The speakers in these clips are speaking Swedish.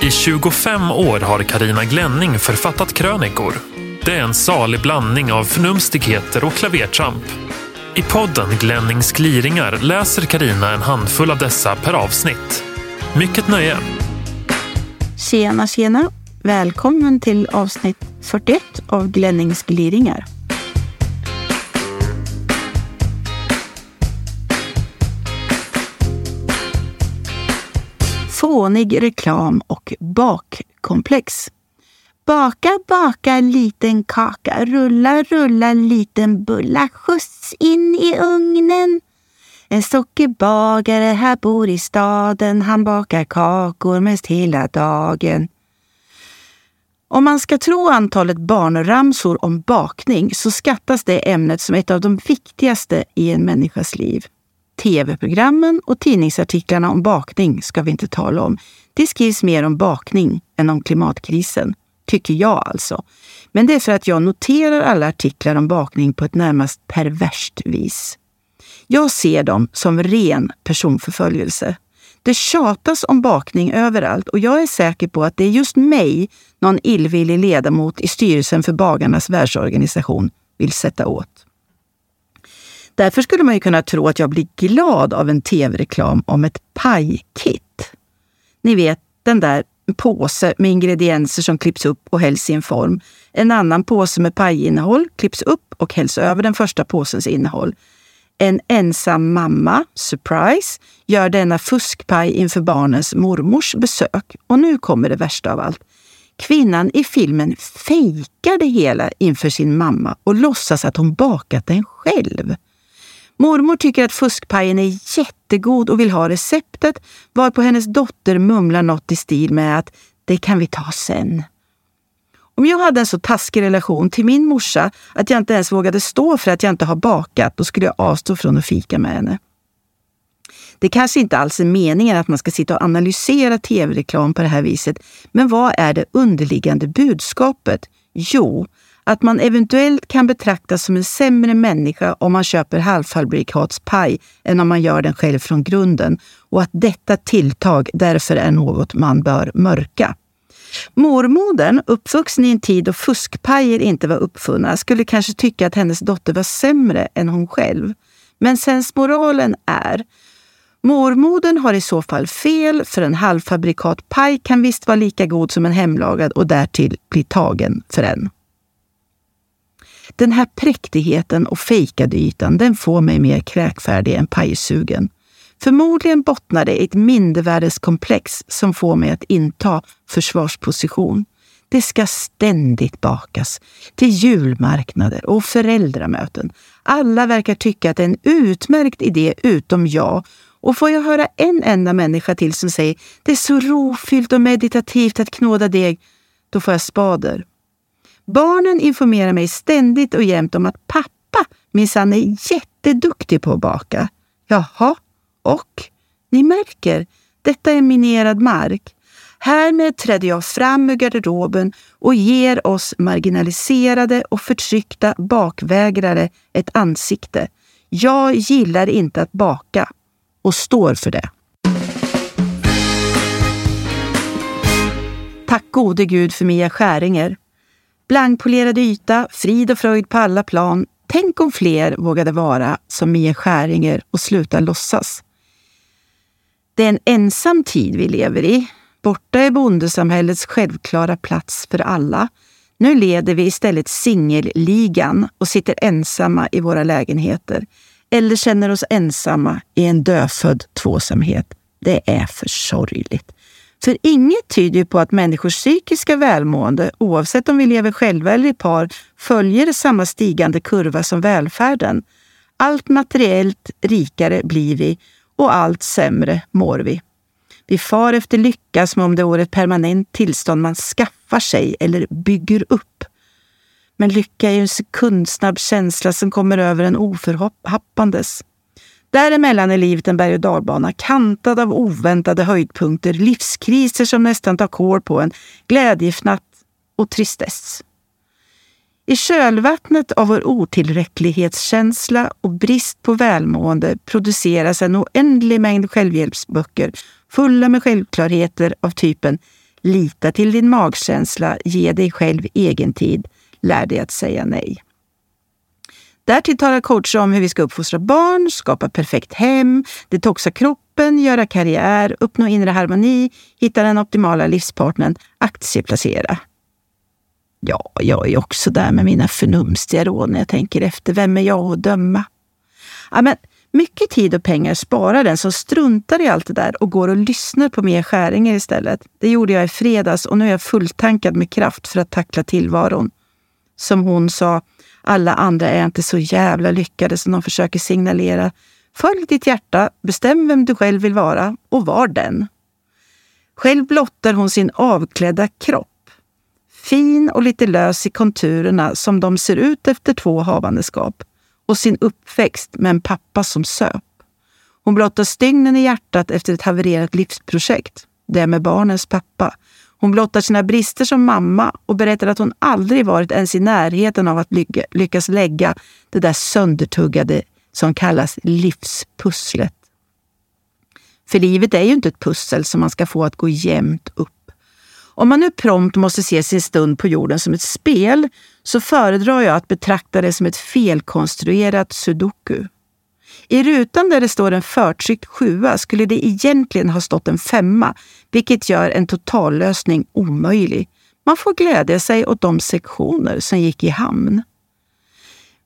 I 25 år har Karina Glänning författat krönikor. Det är en salig blandning av förnumstigheter och klavertramp. I podden Glennings gliringar läser Karina en handfull av dessa per avsnitt. Mycket nöje! Tjena, tjena! Välkommen till avsnitt 41 av Glennings gliringar. Fånig reklam och bakkomplex. Baka, baka liten kaka, rulla, rulla liten bulla, skjuts in i ugnen. En sockerbagare här bor i staden, han bakar kakor mest hela dagen. Om man ska tro antalet barnramsor om bakning så skattas det ämnet som ett av de viktigaste i en människas liv. Tv-programmen och tidningsartiklarna om bakning ska vi inte tala om. Det skrivs mer om bakning än om klimatkrisen. Tycker jag alltså. Men det är för att jag noterar alla artiklar om bakning på ett närmast perverst vis. Jag ser dem som ren personförföljelse. Det tjatas om bakning överallt och jag är säker på att det är just mig någon illvillig ledamot i styrelsen för Bagarnas världsorganisation vill sätta åt. Därför skulle man ju kunna tro att jag blir glad av en tv-reklam om ett pajkit. Ni vet, den där påse med ingredienser som klipps upp och hälls i en form. En annan påse med pajinnehåll klipps upp och hälls över den första påsens innehåll. En ensam mamma, surprise, gör denna fuskpaj inför barnens mormors besök. Och nu kommer det värsta av allt. Kvinnan i filmen fejkar det hela inför sin mamma och låtsas att hon bakat den själv. Mormor tycker att fuskpajen är jättegod och vill ha receptet, varpå hennes dotter mumlar något i stil med att det kan vi ta sen. Om jag hade en så taskig relation till min morsa att jag inte ens vågade stå för att jag inte har bakat, då skulle jag avstå från att fika med henne. Det kanske inte alls är meningen att man ska sitta och analysera tv-reklam på det här viset, men vad är det underliggande budskapet? Jo, att man eventuellt kan betraktas som en sämre människa om man köper halvfabrikatspaj än om man gör den själv från grunden och att detta tilltag därför är något man bör mörka. Mormodern, uppvuxen i en tid då fuskpajer inte var uppfunna, skulle kanske tycka att hennes dotter var sämre än hon själv. Men sensmoralen är Mormodern har i så fall fel, för en halvfabrikatpaj kan visst vara lika god som en hemlagad och därtill bli tagen för en. Den här präktigheten och fejkade ytan, den får mig mer kräkfärdig än pajsugen. Förmodligen bottnar det i ett mindervärdeskomplex som får mig att inta försvarsposition. Det ska ständigt bakas, till julmarknader och föräldramöten. Alla verkar tycka att det är en utmärkt idé utom jag. Och får jag höra en enda människa till som säger det är så rofyllt och meditativt att knåda deg, då får jag spader. Barnen informerar mig ständigt och jämt om att pappa minsann är jätteduktig på att baka. Jaha, och? Ni märker, detta är minerad mark. Härmed träder jag fram ur garderoben och ger oss marginaliserade och förtryckta bakvägrare ett ansikte. Jag gillar inte att baka och står för det. Tack gode Gud för Mia Skäringer. Blankpolerad yta, frid och fröjd på alla plan. Tänk om fler vågade vara som Mia Skäringer och sluta låtsas. Det är en ensam tid vi lever i. Borta är bondesamhällets självklara plats för alla. Nu leder vi istället singelligan och sitter ensamma i våra lägenheter. Eller känner oss ensamma i en dödfödd tvåsamhet. Det är för sorgligt. För inget tyder på att människors psykiska välmående, oavsett om vi lever själva eller i par, följer samma stigande kurva som välfärden. Allt materiellt rikare blir vi och allt sämre mår vi. Vi far efter lycka som om det vore ett permanent tillstånd man skaffar sig eller bygger upp. Men lycka är ju en sekundsnabb känsla som kommer över en oförhappandes. Däremellan är livet en berg och dalbana kantad av oväntade höjdpunkter, livskriser som nästan tar kål på en, glädjefnatt och tristess. I kölvattnet av vår otillräcklighetskänsla och brist på välmående produceras en oändlig mängd självhjälpsböcker fulla med självklarheter av typen Lita till din magkänsla, ge dig själv egen tid, lär dig att säga nej. Därtill talar coacher om hur vi ska uppfostra barn, skapa perfekt hem, detoxa kroppen, göra karriär, uppnå inre harmoni, hitta den optimala livspartnern, aktieplacera. Ja, jag är också där med mina förnumstiga råd när jag tänker efter. Vem är jag att döma? Ja, men mycket tid och pengar sparar den som struntar i allt det där och går och lyssnar på mer skäringar istället. Det gjorde jag i fredags och nu är jag fulltankad med kraft för att tackla tillvaron. Som hon sa, alla andra är inte så jävla lyckade som de försöker signalera. Följ ditt hjärta, bestäm vem du själv vill vara och var den. Själv blottar hon sin avklädda kropp. Fin och lite lös i konturerna som de ser ut efter två havandeskap och sin uppväxt med en pappa som söp. Hon blottar stygnen i hjärtat efter ett havererat livsprojekt, det med barnens pappa. Hon blottar sina brister som mamma och berättar att hon aldrig varit ens i närheten av att lyckas lägga det där söndertuggade som kallas livspusslet. För livet är ju inte ett pussel som man ska få att gå jämnt upp. Om man nu prompt måste se sin stund på jorden som ett spel så föredrar jag att betrakta det som ett felkonstruerat sudoku. I rutan där det står en förtryckt sjua skulle det egentligen ha stått en femma, vilket gör en totallösning omöjlig. Man får glädja sig åt de sektioner som gick i hamn.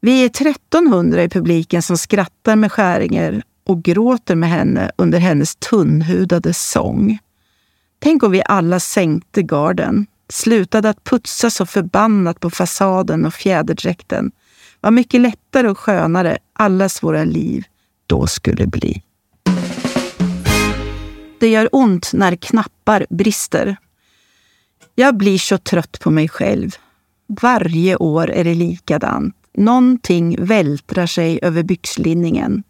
Vi är 1300 i publiken som skrattar med Skäringer och gråter med henne under hennes tunnhudade sång. Tänk om vi alla sänkte garden, slutade att putsa så förbannat på fasaden och fjäderdräkten. Vad mycket lättare och skönare allas våra liv då skulle bli. Det gör ont när knappar brister. Jag blir så trött på mig själv. Varje år är det likadant. Någonting vältrar sig över byxlinningen.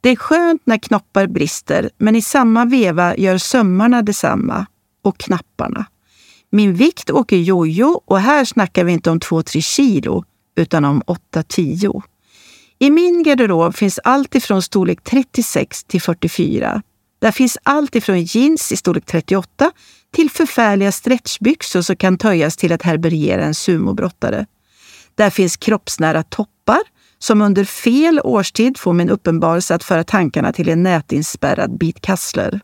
Det är skönt när knoppar brister, men i samma veva gör sömmarna detsamma. Och knapparna. Min vikt åker jojo och här snackar vi inte om 2-3 kilo, utan om 8-10. I min garderob finns allt ifrån storlek 36 till 44. Där finns allt ifrån jeans i storlek 38 till förfärliga stretchbyxor som kan töjas till att härbärgera en sumobrottare. Där finns kroppsnära toppar som under fel årstid får min uppenbarelse att föra tankarna till en nätinspärrad bit kassler.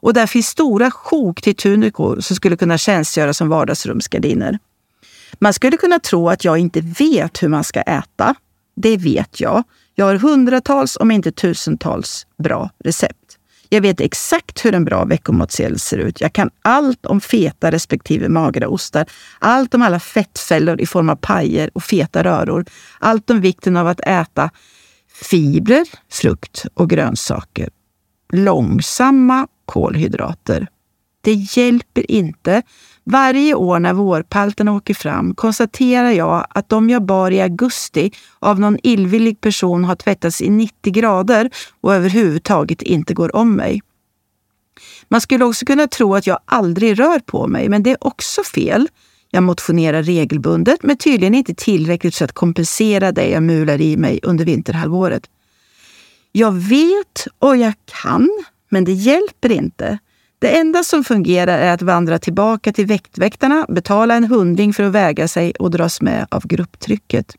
Och där finns stora sjok till tunikor som skulle kunna tjänstgöra som vardagsrumsgardiner. Man skulle kunna tro att jag inte vet hur man ska äta. Det vet jag. Jag har hundratals, om inte tusentals, bra recept. Jag vet exakt hur en bra veckomatsedel ser ut. Jag kan allt om feta respektive magra ostar. Allt om alla fettfällor i form av pajer och feta röror. Allt om vikten av att äta fibrer, frukt och grönsaker. Långsamma kolhydrater. Det hjälper inte. Varje år när vårpalterna åker fram konstaterar jag att de jag bar i augusti av någon illvillig person har tvättats i 90 grader och överhuvudtaget inte går om mig. Man skulle också kunna tro att jag aldrig rör på mig, men det är också fel. Jag motionerar regelbundet, men tydligen inte tillräckligt för att kompensera det jag mular i mig under vinterhalvåret. Jag vet och jag kan, men det hjälper inte. Det enda som fungerar är att vandra tillbaka till Väktväktarna, betala en hundring för att väga sig och dras med av grupptrycket.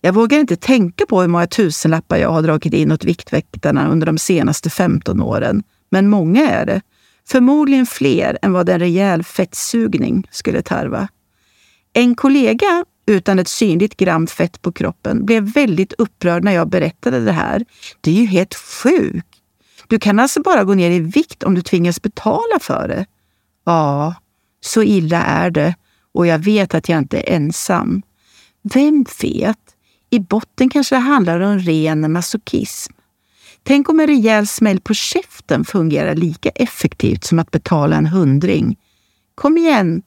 Jag vågar inte tänka på hur många tusenlappar jag har dragit in åt Viktväktarna under de senaste 15 åren. Men många är det. Förmodligen fler än vad en rejäl fettsugning skulle tarva. En kollega utan ett synligt gram fett på kroppen blev väldigt upprörd när jag berättade det här. Det är ju helt sjukt! Du kan alltså bara gå ner i vikt om du tvingas betala för det. Ja, så illa är det och jag vet att jag inte är ensam. Vem vet? I botten kanske det handlar om ren masochism. Tänk om en rejäl smäll på käften fungerar lika effektivt som att betala en hundring. Kom igen!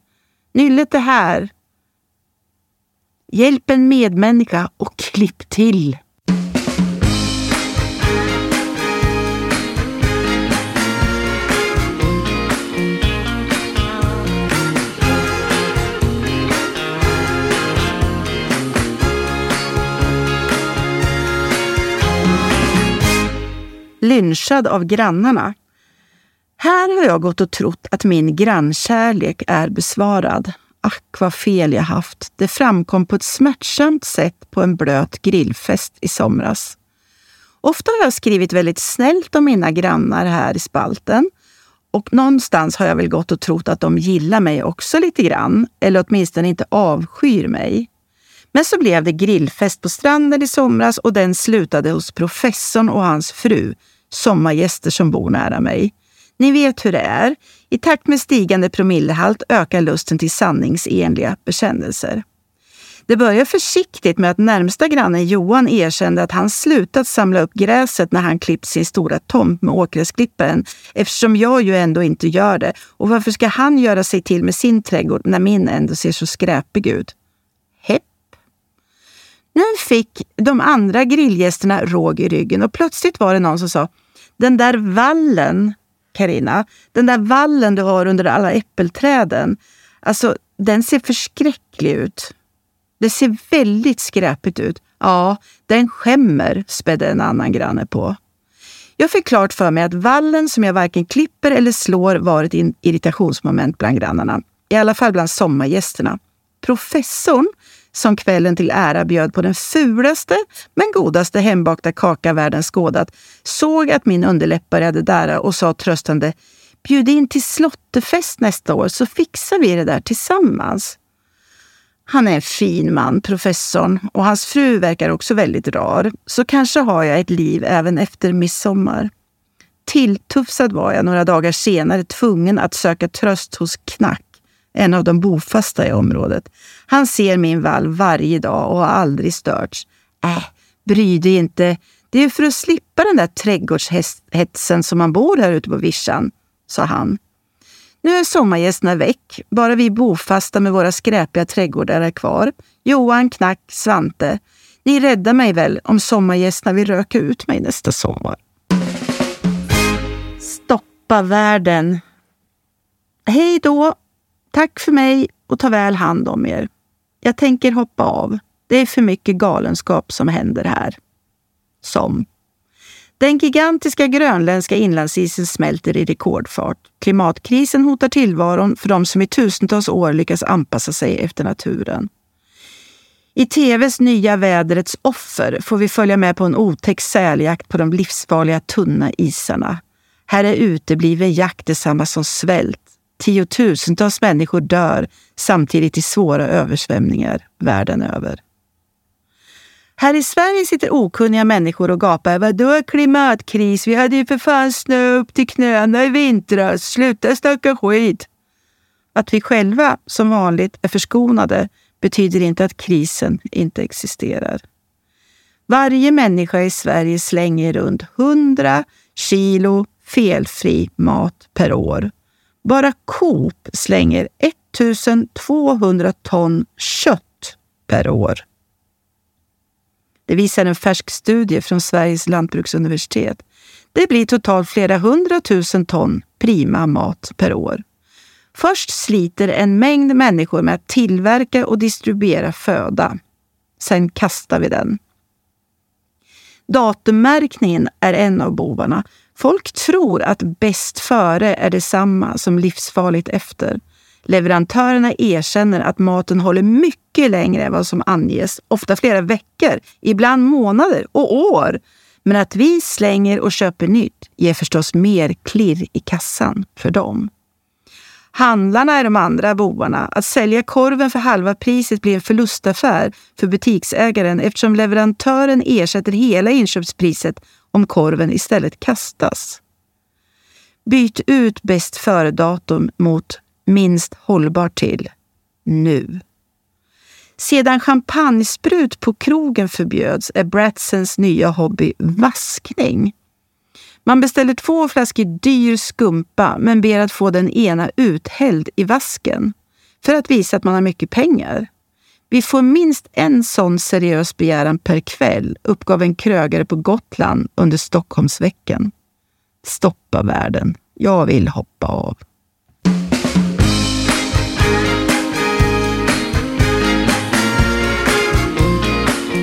Nyllet är här. Hjälp en medmänniska och klipp till. Lynchad av grannarna. Här har jag gått och trott att min grannkärlek är besvarad. Ack vad fel jag haft. Det framkom på ett smärtsamt sätt på en blöt grillfest i somras. Ofta har jag skrivit väldigt snällt om mina grannar här i spalten. Och någonstans har jag väl gått och trott att de gillar mig också lite grann, eller åtminstone inte avskyr mig. Men så blev det grillfest på stranden i somras och den slutade hos professorn och hans fru, sommargäster som bor nära mig. Ni vet hur det är. I takt med stigande promillehalt ökar lusten till sanningsenliga bekännelser. Det börjar försiktigt med att närmsta grannen Johan erkände att han slutat samla upp gräset när han klippt sin stora tomt med åkgräsklipparen eftersom jag ju ändå inte gör det. Och varför ska han göra sig till med sin trädgård när min ändå ser så skräpig ut? Nu fick de andra grillgästerna råg i ryggen och plötsligt var det någon som sa den där vallen Karina, den där vallen du har under alla äppelträden, alltså den ser förskräcklig ut. Det ser väldigt skräpigt ut. Ja, den skämmer, spädde en annan granne på. Jag fick klart för mig att vallen som jag varken klipper eller slår var ett irritationsmoment bland grannarna. I alla fall bland sommargästerna. Professorn som kvällen till ära bjöd på den fulaste men godaste hembakta kaka världen skådat, såg att min underläpp började darra och sa tröstande Bjud in till slottefest nästa år så fixar vi det där tillsammans. Han är en fin man, professorn, och hans fru verkar också väldigt rar. Så kanske har jag ett liv även efter midsommar. Tilltufsad var jag några dagar senare tvungen att söka tröst hos Knack en av de bofasta i området. Han ser min vall varje dag och har aldrig störts. Äh, bry dig inte. Det är för att slippa den där trädgårdshetsen som man bor här ute på vischan, sa han. Nu är sommargästerna väck. Bara vi bofasta med våra skräpiga trädgårdar är kvar. Johan, Knack, Svante. Ni räddar mig väl om sommargästerna vill röka ut mig nästa sommar? Stoppa världen. Hej då Tack för mig och ta väl hand om er. Jag tänker hoppa av. Det är för mycket galenskap som händer här. Som. Den gigantiska grönländska inlandsisen smälter i rekordfart. Klimatkrisen hotar tillvaron för de som i tusentals år lyckats anpassa sig efter naturen. I tvs nya Vädrets offer får vi följa med på en otäck säljakt på de livsfarliga tunna isarna. Här är utebliven jakt detsamma som svält Tiotusentals människor dör samtidigt i svåra översvämningar världen över. Här i Sverige sitter okunniga människor och gapar “Vadå klimatkris? Vi hade ju för fan snö upp till knäna i vintras. Sluta snacka skit!” Att vi själva, som vanligt, är förskonade betyder inte att krisen inte existerar. Varje människa i Sverige slänger runt 100 kilo felfri mat per år bara Coop slänger 1200 ton kött per år. Det visar en färsk studie från Sveriges lantbruksuniversitet. Det blir totalt flera hundratusen ton prima mat per år. Först sliter en mängd människor med att tillverka och distribuera föda. Sen kastar vi den. Datummärkningen är en av bovarna Folk tror att bäst före är detsamma som livsfarligt efter. Leverantörerna erkänner att maten håller mycket längre än vad som anges, ofta flera veckor, ibland månader och år. Men att vi slänger och köper nytt ger förstås mer klirr i kassan för dem. Handlarna är de andra bovarna. Att sälja korven för halva priset blir en förlustaffär för butiksägaren eftersom leverantören ersätter hela inköpspriset om korven istället kastas. Byt ut bäst före-datum mot minst hållbar till nu. Sedan champagnesprut på krogen förbjöds är Bratsens nya hobby vaskning. Man beställer två flaskor dyr skumpa men ber att få den ena uthälld i vasken för att visa att man har mycket pengar. Vi får minst en sån seriös begäran per kväll, uppgav en krögare på Gotland under Stockholmsveckan. Stoppa världen. Jag vill hoppa av.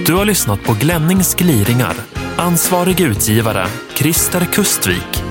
Du har lyssnat på Glennings gliringar. Ansvarig utgivare, Christer Kustvik.